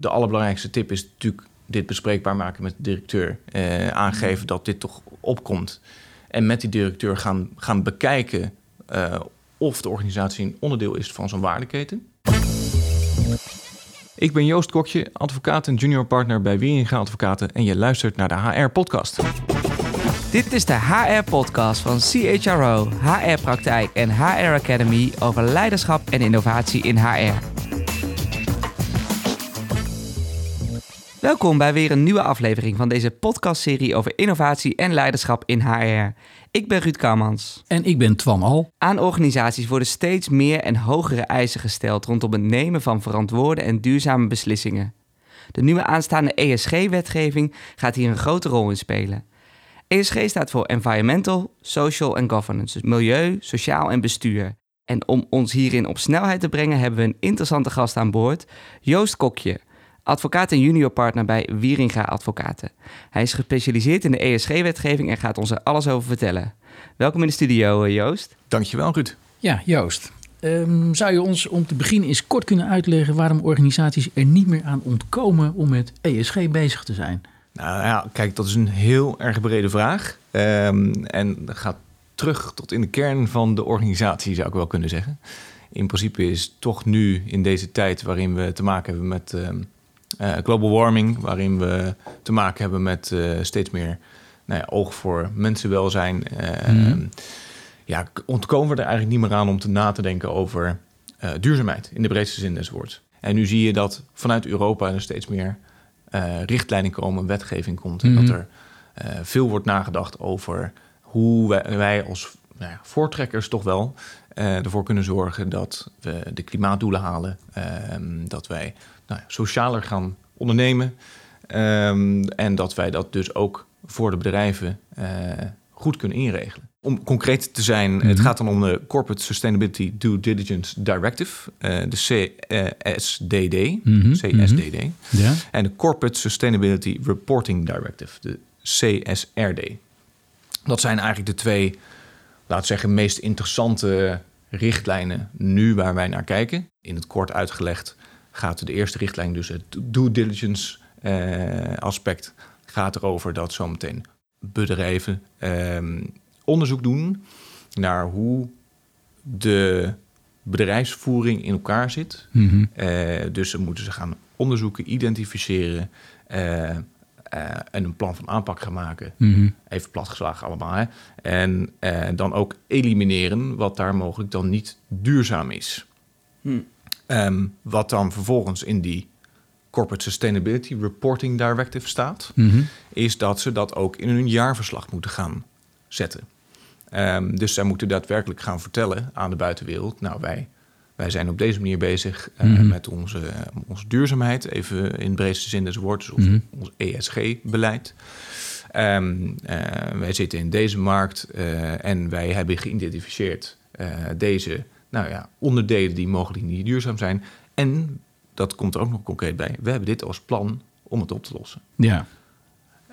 De allerbelangrijkste tip is natuurlijk dit bespreekbaar maken met de directeur. Eh, aangeven dat dit toch opkomt. En met die directeur gaan, gaan bekijken uh, of de organisatie een onderdeel is van zo'n waardeketen. Ik ben Joost Kokje, advocaat en junior partner bij Wieringa Advocaten en je luistert naar de HR-podcast. Dit is de HR-podcast van CHRO, HR-praktijk en HR Academy over leiderschap en innovatie in HR. Welkom bij weer een nieuwe aflevering van deze podcastserie over innovatie en leiderschap in HR. Ik ben Ruud Kamans. En ik ben Twan Al. Aan organisaties worden steeds meer en hogere eisen gesteld rondom het nemen van verantwoorde en duurzame beslissingen. De nieuwe aanstaande ESG-wetgeving gaat hier een grote rol in spelen. ESG staat voor Environmental, Social en Governance, dus milieu, sociaal en bestuur. En om ons hierin op snelheid te brengen hebben we een interessante gast aan boord, Joost Kokje, advocaat en junior partner bij Wieringa Advocaten. Hij is gespecialiseerd in de ESG-wetgeving en gaat ons er alles over vertellen. Welkom in de studio, eh, Joost. Dankjewel, Ruud. Ja, Joost. Um, zou je ons om te beginnen eens kort kunnen uitleggen waarom organisaties er niet meer aan ontkomen om met ESG bezig te zijn? Nou ja, kijk, dat is een heel erg brede vraag. Um, en dat gaat terug tot in de kern van de organisatie, zou ik wel kunnen zeggen. In principe is toch nu in deze tijd waarin we te maken hebben met um, uh, global warming, waarin we te maken hebben met uh, steeds meer nou ja, oog voor mensenwelzijn. Uh, mm. Ja, ontkomen we er eigenlijk niet meer aan om te na te denken over duurzaamheid in de breedste zin des woords. En nu zie je dat vanuit Europa er steeds meer richtlijnen komen, wetgeving komt. En dat mhm. er veel wordt nagedacht over hoe wij, wij als nou ja, voortrekkers toch wel ervoor kunnen zorgen dat we de klimaatdoelen halen. Ehm, dat wij nou, socialer gaan ondernemen. Um, en dat wij dat dus ook voor de bedrijven uh, goed kunnen inregelen. Om concreet te zijn, mm -hmm. het gaat dan om de Corporate Sustainability Due Diligence Directive, uh, de CSDD. Mm -hmm. CSDD. Mm -hmm. ja. En de Corporate Sustainability Reporting Directive, de CSRD. Dat zijn eigenlijk de twee, laten we zeggen, meest interessante richtlijnen nu waar wij naar kijken. In het kort uitgelegd gaat de eerste richtlijn, dus het due diligence uh, aspect, gaat erover dat zometeen bedrijven uh, onderzoek doen naar hoe de bedrijfsvoering in elkaar zit. Mm -hmm. uh, dus dan moeten ze gaan onderzoeken, identificeren uh, en een plan van aanpak gaan maken. Mm -hmm. Even platgeslagen allemaal. Hè? En dan ook elimineren wat daar mogelijk dan niet duurzaam is. Mm. Um, wat dan vervolgens in die Corporate Sustainability Reporting Directive staat, mm -hmm. is dat ze dat ook in hun jaarverslag moeten gaan zetten. Um, dus zij moeten daadwerkelijk gaan vertellen aan de buitenwereld: Nou, wij, wij zijn op deze manier bezig uh, mm -hmm. met onze, onze duurzaamheid, even in de breedste zin des woords, dus ons, mm -hmm. ons ESG-beleid. Um, uh, wij zitten in deze markt uh, en wij hebben geïdentificeerd deze nou ja, onderdelen die mogelijk niet duurzaam zijn. En dat komt er ook nog concreet bij. We hebben dit als plan om het op te lossen. Ja.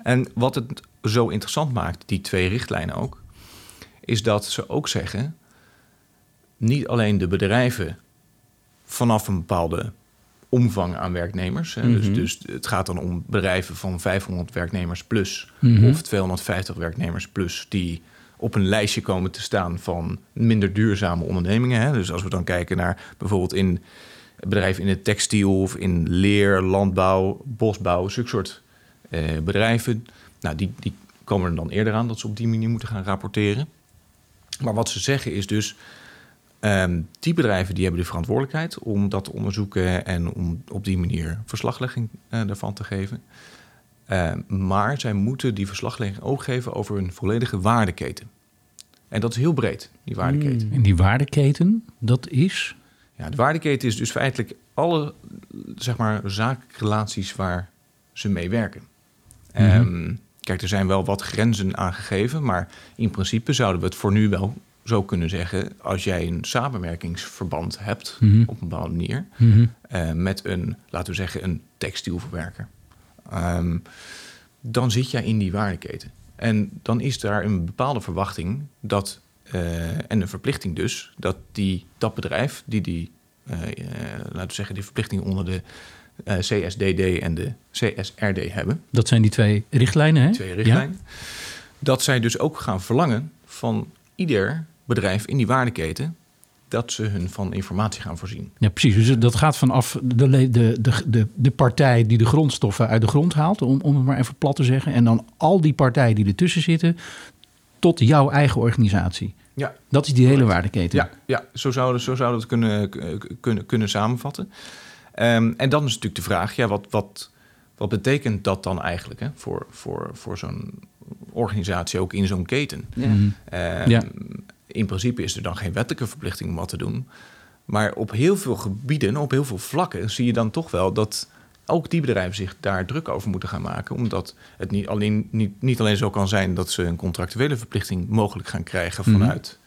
En wat het zo interessant maakt, die twee richtlijnen ook, is dat ze ook zeggen: niet alleen de bedrijven vanaf een bepaalde omvang aan werknemers. Mm -hmm. dus, dus het gaat dan om bedrijven van 500 werknemers plus mm -hmm. of 250 werknemers plus die op een lijstje komen te staan van minder duurzame ondernemingen. Hè? Dus als we dan kijken naar bijvoorbeeld in bedrijven in het textiel of in leer, landbouw, bosbouw, zulke soort eh, bedrijven. Nou, die, die komen er dan eerder aan dat ze op die manier moeten gaan rapporteren. Maar wat ze zeggen is dus, um, die bedrijven die hebben de verantwoordelijkheid om dat te onderzoeken en om op die manier verslaglegging ervan te geven. Uh, maar zij moeten die verslaglegging ook geven over hun volledige waardeketen. En dat is heel breed, die waardeketen. Mm. En die waardeketen, dat is? Ja, de waardeketen is dus feitelijk alle zeg maar, zakenrelaties waar ze mee werken. Mm -hmm. um, kijk, er zijn wel wat grenzen aangegeven, maar in principe zouden we het voor nu wel zo kunnen zeggen: als jij een samenwerkingsverband hebt mm -hmm. op een bepaalde manier mm -hmm. uh, met een, laten we zeggen, een textielverwerker. Um, dan zit jij in die waardeketen. En dan is daar een bepaalde verwachting dat, uh, en een verplichting dus, dat die, dat bedrijf die die, uh, laten we zeggen, die verplichting onder de eh, CSDD en de CSRD hebben, Dat zijn die twee richtlijnen, hè? twee richtlijnen, dat zij dus ook gaan verlangen van ieder bedrijf in die waardeketen dat ze hun van informatie gaan voorzien. Ja, precies. Dus dat gaat vanaf de, de, de, de, de partij die de grondstoffen uit de grond haalt, om, om het maar even plat te zeggen. En dan al die partijen die ertussen zitten, tot jouw eigen organisatie. Ja, Dat is die hele waardeketen. Ja, ja zo zouden zo zouden we het kunnen, kunnen, kunnen samenvatten. Ehm, en dan is natuurlijk de vraag, ja, wat, wat, wat betekent dat dan eigenlijk hè, voor, voor, voor zo'n organisatie, ook in zo'n keten? Ja. Ehm, Ja. In principe is er dan geen wettelijke verplichting om wat te doen. Maar op heel veel gebieden, op heel veel vlakken, zie je dan toch wel dat ook die bedrijven zich daar druk over moeten gaan maken. Omdat het niet alleen, niet, niet alleen zo kan zijn dat ze een contractuele verplichting mogelijk gaan krijgen Mhm. vanuit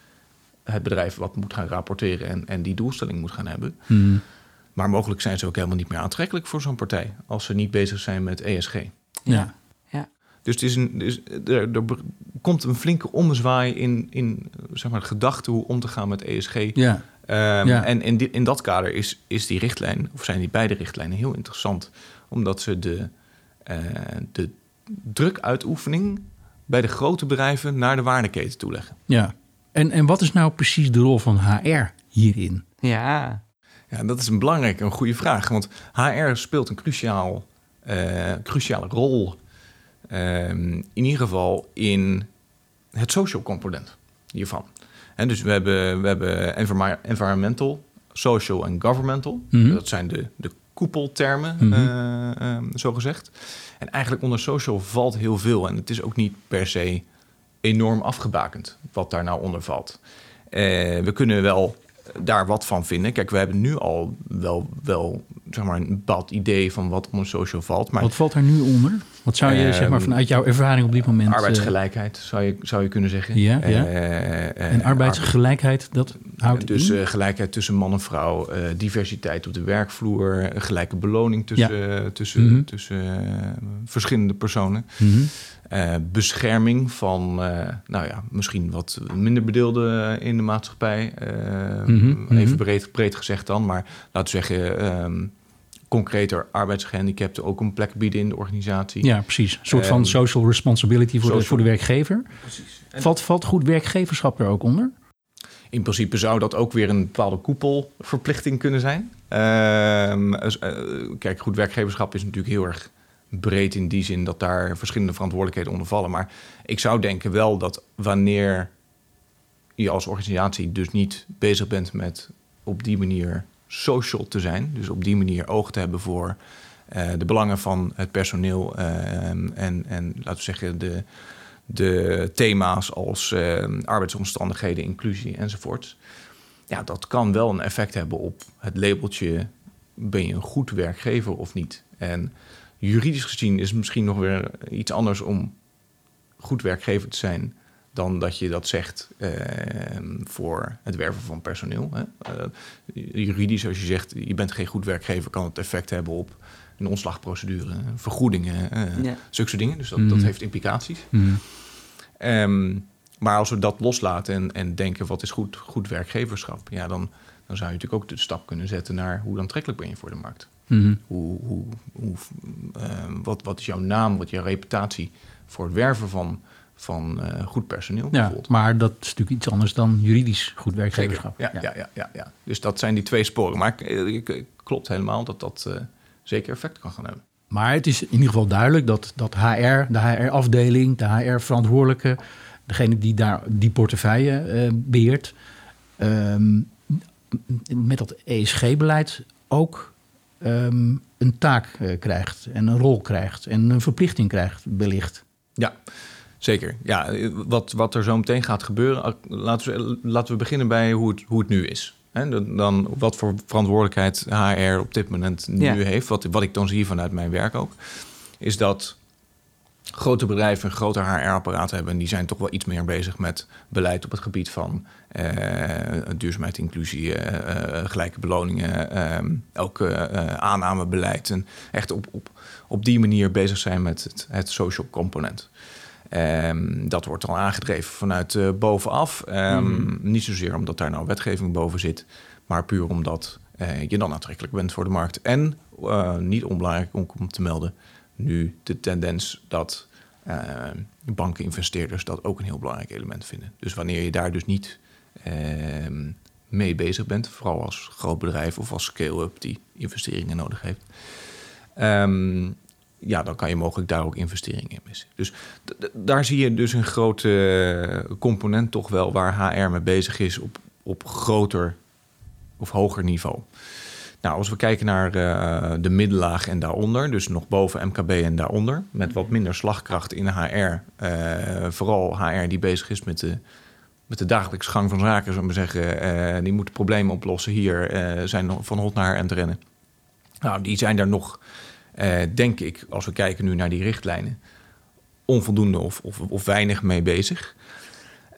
het bedrijf wat moet gaan rapporteren en, en die doelstelling moet gaan hebben. Mhm. Maar mogelijk zijn ze ook helemaal niet meer aantrekkelijk voor zo'n partij als ze niet bezig zijn met ESG. Ja. Dus, het is een, dus er, er komt een flinke ommezwaai in, in zeg maar, de gedachte hoe om te gaan met ESG. Ja. Ehm, Ja. En in, dit, in dat kader is, is die richtlijn, of zijn die beide richtlijnen heel interessant, omdat ze de, eh, de drukuitoefening bij de grote bedrijven naar de waardeketen toeleggen. ja. En, en wat is nou precies de rol van HR hierin? Ja. Ja, dat is een belangrijke, een goede vraag. Want HR speelt een cruciaal, eh, cruciale rol, ehm, in ieder geval in het social component hiervan. En dus we hebben, we hebben environmental, social en governmental. Mhm. Dat zijn de, de koepeltermen, Mhm. eh, ehm, zo gezegd. En eigenlijk onder social valt heel veel. En het is ook niet per se enorm afgebakend wat daar nou onder valt. Eh, we kunnen wel daar wat van vinden. Kijk, we hebben nu al wel, wel zeg maar, een bepaald idee van wat onder social valt. Maar Wat valt daar nu onder? Wat zou je, Ehm, zeg maar, vanuit jouw ervaring op dit moment... eh, arbeidsgelijkheid zou je, zou je kunnen zeggen. Ja, ja. Eh, eh, en arbeidsgelijkheid, dat houdt dus in? eh, gelijkheid tussen man en vrouw, eh, diversiteit op de werkvloer, eh, gelijke beloning tussen, tussen, Mhm. tussen eh, verschillende personen. Mhm. Eh, bescherming van, eh, nou ja, misschien wat minder bedeelden in de maatschappij. Eh, Mhm. Even breed, breed gezegd dan, maar laten we zeggen, ehm, concreter arbeidsgehandicapten ook een plek bieden in de organisatie. Ja, precies. Een soort van Ehm, social responsibility voor, de, voor de werkgever. precies. Valt, valt goed werkgeverschap er ook onder? In principe zou dat ook weer een bepaalde koepelverplichting kunnen zijn. Ehm, dus, eh, kijk, goed werkgeverschap is natuurlijk heel erg breed in die zin dat daar verschillende verantwoordelijkheden onder vallen. Maar ik zou denken wel dat wanneer je als organisatie dus niet bezig bent met op die manier social te zijn, dus op die manier oog te hebben voor eh, de belangen van het personeel ehm, en, en laten we zeggen de, de thema's als eh, arbeidsomstandigheden, inclusie enzovoort. Ja, dat kan wel een effect hebben op het labeltje: ben je een goed werkgever of niet? En juridisch gezien is het misschien nog weer iets anders om goed werkgever te zijn dan dat je dat zegt eh, voor het werven van personeel. Hè. Eh, juridisch, als je zegt je bent geen goed werkgever, kan het effect hebben op een ontslagprocedure, vergoedingen, eh Ja. zulke soort dingen. Dus dat, Mhm. dat heeft implicaties. Mhm. Ehm, maar als we dat loslaten en, en denken wat is goed, goed werkgeverschap, ja, dan, dan zou je natuurlijk ook de stap kunnen zetten naar hoe aantrekkelijk ben je voor de markt. Mhm. Hoe, hoe, hoe, ehm, wat, wat is jouw naam, wat is jouw reputatie voor het werven van, van eh, goed personeel Ja, maar dat is natuurlijk iets anders dan juridisch goed werkgeverschap. Ja, ja. Ja, ja, ja, Dus dat zijn die twee sporen. Maar eh, ik- klopt helemaal dat dat eh, zeker effect kan gaan hebben. Maar het is in ieder geval duidelijk dat, dat HR, de HR-afdeling, de HR-verantwoordelijke, degene die daar die portefeuille eh, beheert, ehm, met dat ESG-beleid ook ehm, een taak krijgt en een rol krijgt en een verplichting krijgt, wellicht. Ja, zeker. Ja, wat, wat er zo meteen gaat gebeuren, laten we, laten we beginnen bij hoe het, hoe het nu is. Hè, dan, wat voor verantwoordelijkheid HR op dit moment nu Ja. heeft, wat, wat ik dan zie vanuit mijn werk ook, is dat grote bedrijven een groter HR-apparaat hebben en die zijn toch wel iets meer bezig met beleid op het gebied van eh, duurzaamheid, inclusie, eh, eh, gelijke beloningen, eh, ook eh, eh, aannamebeleid en echt op, op, op die manier bezig zijn met het, het social component. Ehm, dat wordt al aangedreven vanuit eh, bovenaf. Ehm, Niet zozeer omdat daar nou wetgeving boven zit, maar puur omdat eh, je dan aantrekkelijk bent voor de markt. En uh, niet onbelangrijk om, te melden, nu de tendens dat uh, bankeninvesteerders dat ook een heel belangrijk element vinden. Dus wanneer je daar dus niet mee bezig bent, vooral als groot bedrijf of als scale-up die investeringen nodig heeft, um, ja, dan kan je mogelijk daar ook investeringen in missen. Dus daar zie je dus een grote component toch wel waar HR mee bezig is op, op groter of hoger niveau. Nou, als we kijken naar uh, de middenlaag en daaronder, dus nog boven MKB en daaronder, met wat minder slagkracht in HR, uh, vooral HR die bezig is met de, met de dagelijkse gang van zaken, zullen we zeggen, uh, die moeten problemen oplossen hier, zijn van hot naar her en te rennen. Nou, die zijn daar nog uh, denk ik, als we kijken nu naar die richtlijnen, onvoldoende of, of, of weinig mee bezig.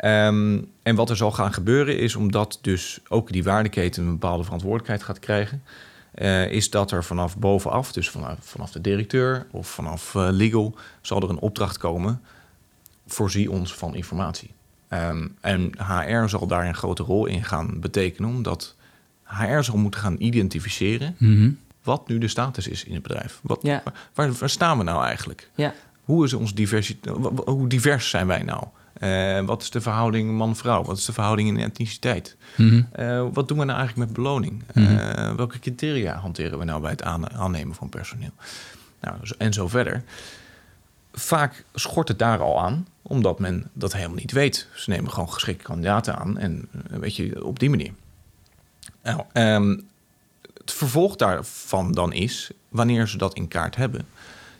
Um, en wat er zal gaan gebeuren is, omdat dus ook die waardeketen een bepaalde verantwoordelijkheid gaat krijgen, uh, is dat er vanaf bovenaf, dus vanaf, vanaf de directeur of vanaf uh, legal, zal er een opdracht komen, voorzie ons van informatie. Um, en HR zal daar een grote rol in gaan betekenen, omdat HR zal moeten gaan identificeren -hmm wat nu de status is in het bedrijf. Wat, ja. waar, waar, staan we nou eigenlijk? Ja. Hoe, is ons diversiteit, hoe divers zijn wij nou? Uh, wat is de verhouding man-vrouw? Wat is de verhouding in etniciteit? Mm -hmm. uh, wat doen we nou eigenlijk met beloning? Mm -hmm. uh, welke criteria hanteren we nou bij het aannemen van personeel? Nou, en zo verder. Vaak schort het daar al aan, omdat men dat helemaal niet weet. Ze nemen gewoon geschikte kandidaten aan en weet je, op die manier. Nou, um, het vervolg daarvan dan is, wanneer ze dat in kaart hebben,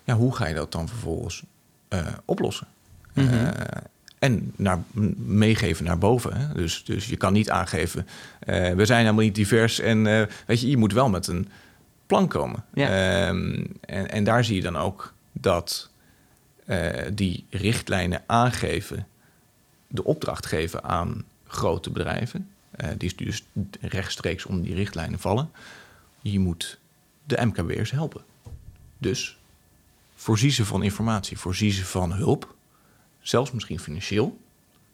ja, hoe ga je dat dan vervolgens uh, oplossen? Mm -hmm. uh, en naar, meegeven naar boven. Hè? Dus, dus je kan niet aangeven, uh, we zijn helemaal niet divers. En weet je, je moet wel met een plan komen. Ja. Ehm, en, en daar zie je dan ook dat die richtlijnen aangeven, de opdracht geven aan grote bedrijven. die dus rechtstreeks onder die richtlijnen vallen je moet de MKB'ers helpen. Dus voorzie ze van informatie, voorzie ze van hulp, zelfs misschien financieel.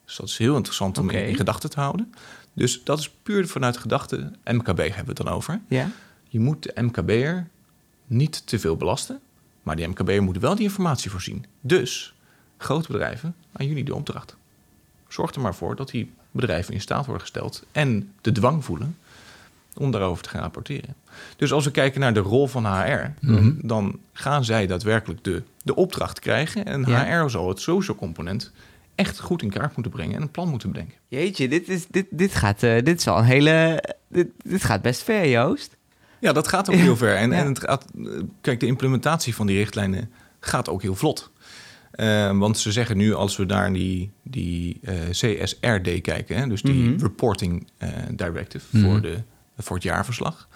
Dus dat is heel interessant om okay. in, in gedachten te houden. Dus dat is puur vanuit gedachte, MKB hebben we het dan over. Ja. Je moet de MKB'er niet te veel belasten, maar die MKB'er moet wel die informatie voorzien. Dus, grote bedrijven, aan jullie de opdracht. Zorg er maar voor dat die bedrijven in staat worden gesteld en de dwang voelen om daarover te gaan rapporteren. Dus als we kijken naar de rol van HR, dan, mhm. dan gaan zij daadwerkelijk de, de opdracht krijgen. En HR zal het social component echt goed in kaart moeten brengen en een plan moeten bedenken. Jeetje, dit, is, dit, dit, gaat, uh, dit is al een hele. Dit, dit gaat best ver, Joost. Ja, dat gaat ook heel ver. En, en het gaat, kijk, de implementatie van die richtlijnen gaat ook heel vlot. Uh, want ze zeggen nu, als we naar die, die uh, CSRD kijken, hè, dus die mm -hmm. Reporting Directive mm -hmm. voor de voor het jaarverslag.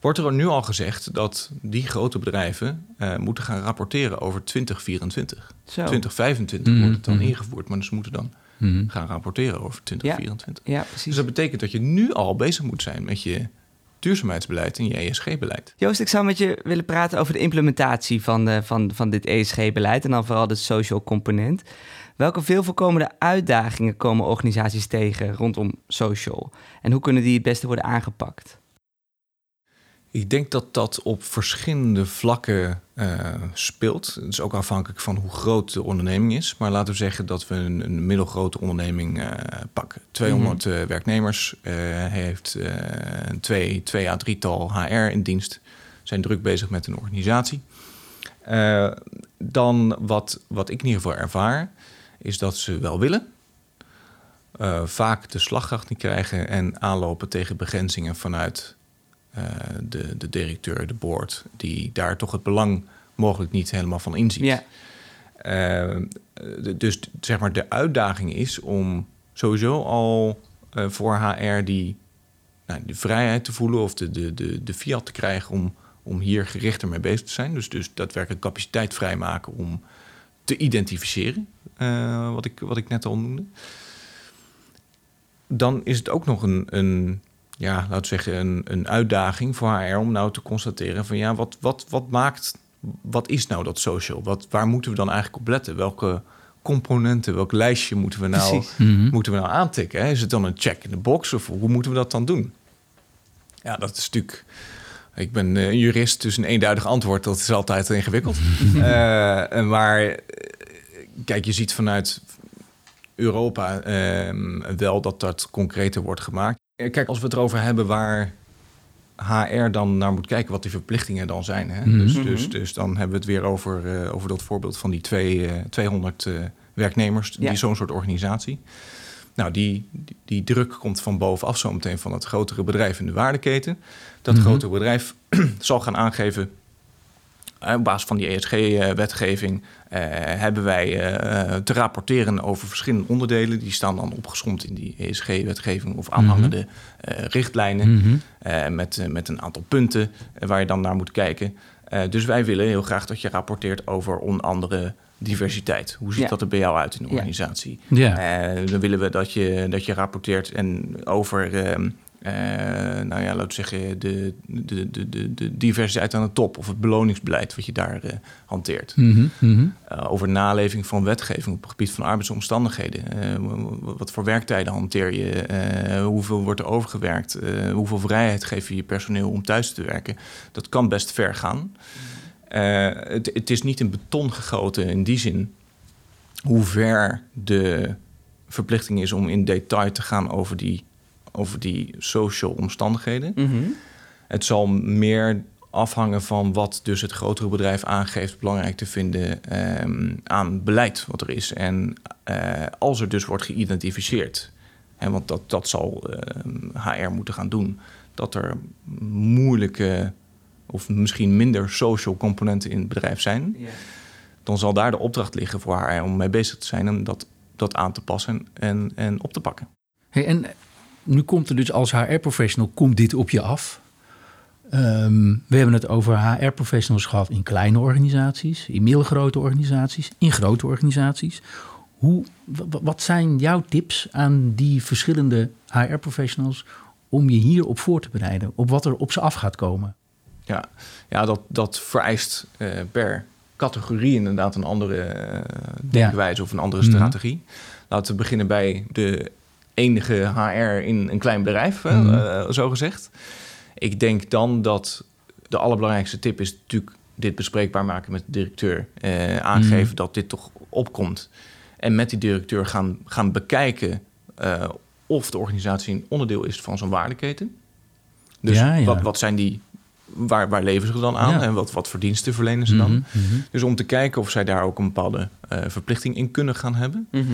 Wordt er nu al gezegd dat die grote bedrijven uh, moeten gaan rapporteren over 2024. Zo. 2025 mm -hmm. wordt het dan mhm. ingevoerd, maar ze moeten dan mm -hmm. gaan rapporteren over 2024. Ja, ja, precies. Dus dat betekent dat je nu al bezig moet zijn met je duurzaamheidsbeleid en je ESG-beleid. Joost, ik zou met je willen praten over de implementatie van, de, van, van dit ESG-beleid en dan vooral de social component. Welke veel voorkomende uitdagingen komen organisaties tegen rondom social? En hoe kunnen die het beste worden aangepakt? Ik denk dat dat op verschillende vlakken uh, speelt. Het is ook afhankelijk van hoe groot de onderneming is. Maar laten we zeggen dat we een, een middelgrote onderneming uh, pakken. 200 mm -hmm. uh, werknemers, heeft twee, twee à drietal HR in dienst. Zijn druk bezig met een organisatie. dan wat, wat ik in ieder geval ervaar, is dat ze wel willen. Uh, vaak de slagkracht niet krijgen en aanlopen tegen begrenzingen vanuit uh, de, de directeur, de board, die daar toch het belang mogelijk niet helemaal van inziet. Ja. Uh, dus zeg maar, de uitdaging is om sowieso al voor HR die nou, de vrijheid te voelen of de, de, de, de fiat te krijgen om, om hier gerichter mee bezig te zijn. Dus, dus daadwerkelijk capaciteit vrijmaken om te identificeren, uh, wat, ik, wat ik net al noemde. Dan is het ook nog een, een ja, laten we zeggen, een, een uitdaging voor HR om nou te constateren van ja, wat, wat, wat maakt, wat is nou dat social? Wat, waar moeten we dan eigenlijk op letten? Welke componenten, welk lijstje moeten we nou, mhm. moeten we nou aantikken? Is het dan een check in de box of hoe moeten we dat dan doen? Ja, dat is natuurlijk Ik ben een jurist, dus een eenduidig antwoord, dat is altijd ingewikkeld. maar kijk, je ziet vanuit Europa ehm, wel dat dat concreter wordt gemaakt. Kijk, als we het erover hebben waar HR dan naar moet kijken wat die verplichtingen dan zijn. Hè? Mhm. dus, dus, dus dan hebben we het weer over, uh, over dat voorbeeld van die twee, uh, 200 uh, werknemers, Ja. die zo'n soort organisatie. Nou, die, die, die druk komt van bovenaf zo meteen van het grotere bedrijf in de waardeketen. Dat Mhm. grotere bedrijf zal gaan aangeven, eh, op basis van die ESG-wetgeving, eh, hebben wij eh, te rapporteren over verschillende onderdelen. Die staan dan opgesomd in die ESG-wetgeving of aanhangende eh, richtlijnen. Mhm. Eh, met, eh, met een aantal punten eh, waar je dan naar moet kijken. Eh, dus wij willen heel graag dat je rapporteert over onder andere diversiteit. Hoe ziet Ja. dat er bij jou uit in de Ja. organisatie? Ja. Eh, dan willen we dat je, dat je rapporteert en over, ehm, eh, nou ja, laten we zeggen, de, de, de, de, de diversiteit aan de top of het beloningsbeleid wat je daar eh, hanteert. Mhm, mhm. Uh, over naleving van wetgeving op het gebied van arbeidsomstandigheden. Uh, wat voor werktijden hanteer je? Uh, hoeveel wordt er overgewerkt? hoeveel vrijheid geef je je personeel om thuis te werken? Dat kan best ver gaan. Het, het, is niet in beton gegoten in die zin hoe ver de verplichting is om in detail te gaan over die, over die social omstandigheden. Mm -hmm. Het zal meer afhangen van wat dus het grotere bedrijf aangeeft belangrijk te vinden um, aan beleid wat er is. En uh, als er dus wordt geïdentificeerd, hè, want dat, dat zal uh, HR moeten gaan doen, dat er moeilijke of misschien minder social componenten in het bedrijf zijn, Ja. dan zal daar de opdracht liggen voor HR om mee bezig te zijn en dat, dat aan te passen en, en op te pakken. Hey, en nu komt er dus als HR-professional, komt dit op je af? Um, we hebben het over HR-professionals gehad in kleine organisaties, in middelgrote organisaties, in grote organisaties. Hoe, wat zijn jouw tips aan die verschillende HR-professionals om je hierop voor te bereiden, op wat er op ze af gaat komen? Ja, ja dat, dat vereist uh, per categorie inderdaad een andere uh, denkwijze ja. of een andere strategie. Mm -hmm. Laten we beginnen bij de enige HR in een klein bedrijf, mm -hmm. uh, zo gezegd. Ik denk dan dat de allerbelangrijkste tip is natuurlijk dit bespreekbaar maken met de directeur. Uh, aangeven mm. dat dit toch opkomt. En met die directeur gaan, gaan bekijken of de organisatie een onderdeel is van zo'n waardeketen. Dus ja, ja. Wat, wat zijn die, waar, waar leven ze dan aan Ja. en wat, wat voor diensten verlenen ze dan? Mhm, mhm. Dus om te kijken of zij daar ook een bepaalde uh, verplichting in kunnen gaan hebben. Mhm.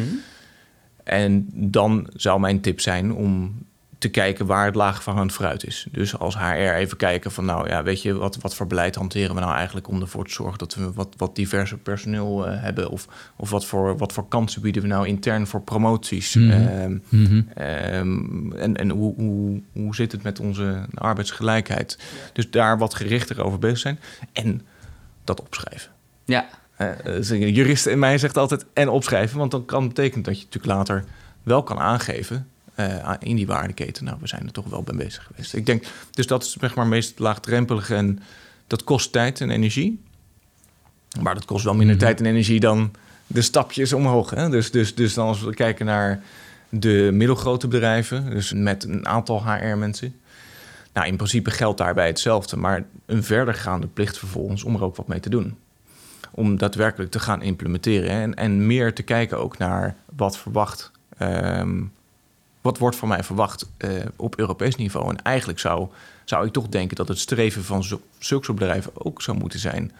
En dan zou mijn tip zijn om te kijken waar het laagvangend fruit is. Dus als HR even kijken van, nou ja, weet je, wat, wat voor beleid hanteren we nou eigenlijk om ervoor te zorgen dat we wat, wat diverse personeel uh, hebben? Of, of wat, voor, wat voor kansen bieden we nou intern voor promoties? Mhm. Um, Mhm. um, en en hoe, hoe, hoe zit het met onze arbeidsgelijkheid? Dus daar wat gerichter over bezig zijn en dat opschrijven. Ja, Uh, een jurist in mij zegt altijd en opschrijven, want dan kan betekenen dat je natuurlijk later wel kan aangeven uh, in die waardeketen. Nou, we zijn er toch wel bij bezig geweest. Ik denk, dus dat is zeg maar meest laagdrempelig en dat kost tijd en energie. Maar dat kost wel minder Mhm. tijd en energie dan de stapjes omhoog. Hè? Dus, dus, dus dan als we kijken naar de middelgrote bedrijven, dus met een aantal HR-mensen. Nou, in principe geldt daarbij hetzelfde, maar een verdergaande plicht vervolgens om er ook wat mee te doen om daadwerkelijk te gaan implementeren. En, en meer te kijken ook naar wat verwacht. Um, wat wordt van mij verwacht uh, op Europees niveau. En eigenlijk zou, zou ik toch denken dat het streven van zulke soort bedrijven ook zou moeten zijn.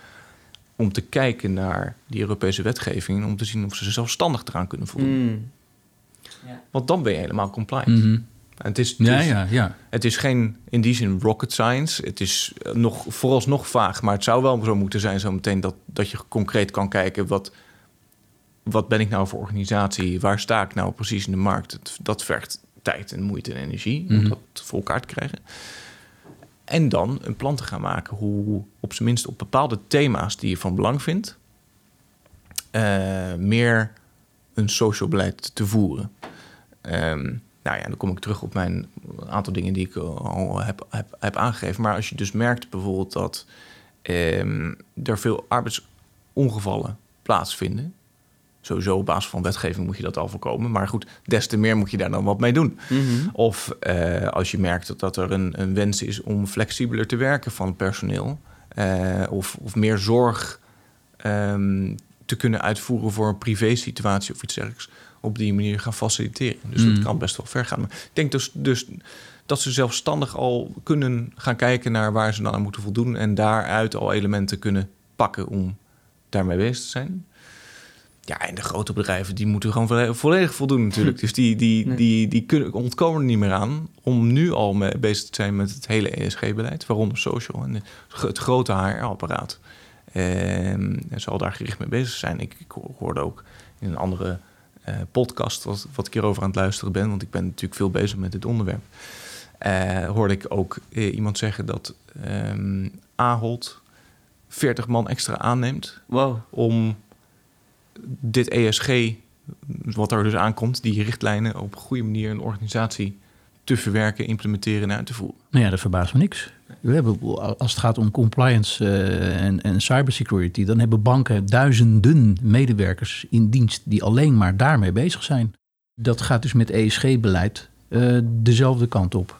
Om te kijken naar die Europese wetgeving. Om te zien of ze zelfstandig eraan kunnen voldoen. Mm. Ja. Want dan ben je helemaal compliant. Mhm. En het is, Ja, dus- ja, ja. het is geen in die zin rocket science. Het is eh, nog, vooralsnog vaag, maar het zou wel zo moeten zijn zometeen dat, dat je concreet kan kijken wat, wat ben ik nou voor organisatie, waar sta ik nou precies in de markt. Dat vergt tijd en moeite en energie om Mhm. dat voor elkaar te krijgen. En dan een plan te gaan maken hoe op zijn minst op bepaalde thema's die je van belang vindt, eh, meer een social beleid te voeren. Ehm, nou ja, dan kom ik terug op mijn aantal dingen die ik al heb, heb, heb aangegeven. Maar als je dus merkt bijvoorbeeld dat ehm, er veel arbeidsongevallen plaatsvinden, Sowieso op basis van wetgeving moet je dat al voorkomen. Maar goed, des te meer moet je daar dan wat mee doen. Mhm. Of eh, als je merkt dat, dat er een, een wens is om flexibeler te werken van het personeel. eh, of, of meer zorg ehm, te kunnen uitvoeren voor een privé-situatie of iets dergelijks. Op die manier gaan faciliteren. Dus Mm. dat kan best wel ver gaan. Maar ik denk dus, dus dat ze zelfstandig al kunnen gaan kijken naar waar ze dan aan moeten voldoen. En daaruit al elementen kunnen pakken om daarmee bezig te zijn. Ja, en de grote bedrijven die moeten gewoon volle- volledig voldoen natuurlijk. Dus die, die, Nee. die, die kunnen, ontkomen er niet meer aan om nu al mee bezig te zijn met het hele ESG-beleid, waaronder social en het, grote HR-apparaat. En zal daar gericht mee bezig zijn. Ik, ik hoorde ook in een andere eh, podcast, wat, wat ik hierover aan het luisteren ben, want ik ben natuurlijk veel bezig met dit onderwerp. eh, hoorde ik ook eh, iemand zeggen dat ehm Ahold 40 man extra aanneemt Wow. om dit ESG, wat er dus aankomt, die richtlijnen op een goede manier de organisatie te verwerken, implementeren en uit te voeren. Nou ja, dat verbaast me niks. We hebben, als het gaat om compliance eh, en, en cybersecurity, dan hebben banken duizenden medewerkers in dienst die alleen maar daarmee bezig zijn. Dat gaat dus met ESG-beleid eh, dezelfde kant op.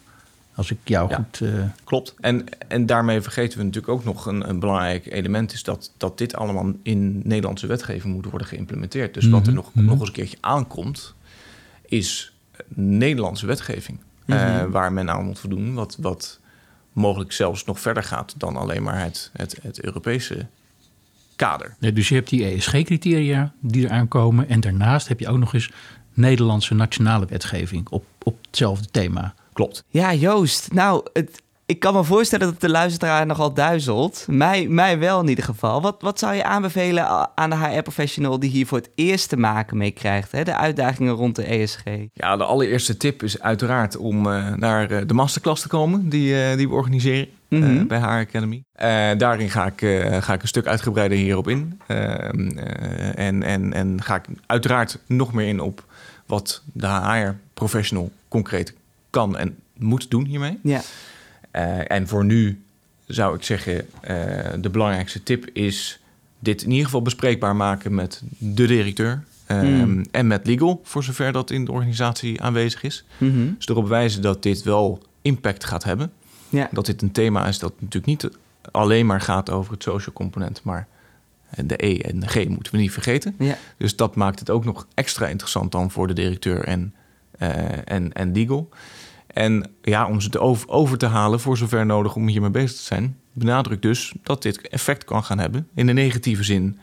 Als ik jou Ja. goed. eh, Klopt. En, en daarmee vergeten we natuurlijk ook nog een, een belangrijk element, is dat, dat dit allemaal in Nederlandse wetgeving moet worden geïmplementeerd. Dus wat er Mhm, nog, mhm. nog eens een keertje aankomt, is Nederlandse wetgeving. eh, Mhm. waar men aan moet voldoen, wat, wat mogelijk zelfs nog verder gaat dan alleen maar het, het, het Europese kader. dus je hebt die ESG-criteria die eraan komen. En daarnaast heb je ook nog eens Nederlandse nationale wetgeving op, op hetzelfde thema. Klopt. Ja, Joost. Nou, het, ik kan me voorstellen dat de luisteraar nogal duizelt. Mij, mij wel in ieder geval. Wat, wat zou je aanbevelen aan de HR-professional die hier voor het eerst te maken mee krijgt? Hè? De uitdagingen rond de ESG. Ja, de allereerste tip is uiteraard om eh, naar eh, de masterclass te komen die, eh, die we organiseren Mhm. bij HR Academy. Daarin ga ik, ga ik een stuk uitgebreider hierop in. Ehm, eh, en, en, en ga ik uiteraard nog meer in op wat de HR-professional concreet kan en moet doen hiermee. Ja. Eh, en voor nu zou ik zeggen, eh, de belangrijkste tip is dit in ieder geval bespreekbaar maken met de directeur. ehm, Hmm. En met legal, voor zover dat in de organisatie aanwezig is. Mhm. Dus erop wijzen dat dit wel impact gaat hebben. ja. Dat dit een thema is dat natuurlijk niet alleen maar gaat over het social component, maar de E en de G moeten we niet vergeten. Ja. Dus dat maakt het ook nog extra interessant dan voor de directeur en, eh, en, en legal. En ja, om ze te over, te halen voor zover nodig om hiermee bezig te zijn, benadruk dus dat dit effect kan gaan hebben in de negatieve zin.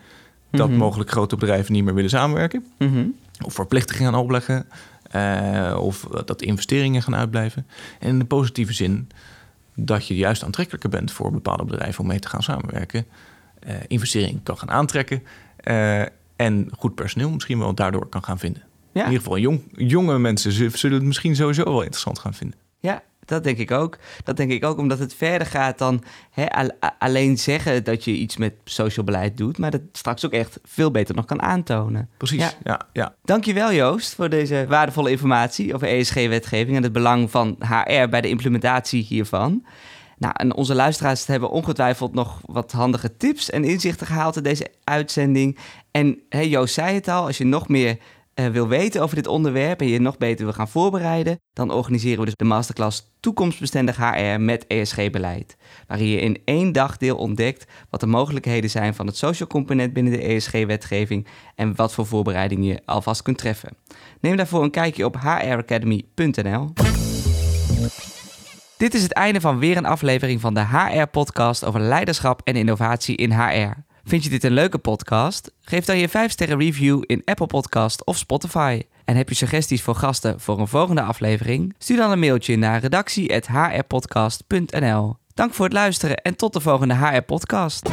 Dat Mhm. mogelijk grote bedrijven niet meer willen samenwerken Mhm. of verplichtingen gaan opleggen, eh, of dat investeringen gaan uitblijven. En in de positieve zin dat je juist aantrekkelijker bent voor bepaalde bedrijven om mee te gaan samenwerken, eh, investeringen kan gaan aantrekken eh, en goed personeel misschien wel daardoor kan gaan vinden. In ieder geval jong, jonge mensen zullen het misschien sowieso wel interessant gaan vinden. Ja, dat denk ik ook. Dat denk ik ook omdat het verder gaat dan alleen zeggen dat je iets met social beleid doet, maar dat straks ook echt veel beter nog kan aantonen. Precies, Ja. ja, ja. Dankjewel Joost voor deze waardevolle informatie over ESG-wetgeving en het belang van HR bij de implementatie hiervan. Nou, en onze luisteraars hebben ongetwijfeld nog wat handige tips en inzichten gehaald in deze uitzending. En Joost zei het al, als je nog meer wil weten over dit onderwerp en je nog beter wil gaan voorbereiden, dan organiseren we dus de masterclass Toekomstbestendig HR met ESG-beleid. Waarin je in één dagdeel ontdekt wat de mogelijkheden zijn van het social component binnen de ESG-wetgeving en wat voor voorbereiding je alvast kunt treffen. Neem daarvoor een kijkje op hracademy.nl. Dit is het einde van weer een aflevering van de HR-podcast over leiderschap en innovatie in HR. Vind je dit een leuke podcast? Geef dan je 5-sterren review in Apple Podcast of Spotify. En heb je suggesties voor gasten voor een volgende aflevering? Stuur dan een mailtje naar redactie.hrpodcast.nl. Dank voor het luisteren en tot de volgende HR-podcast.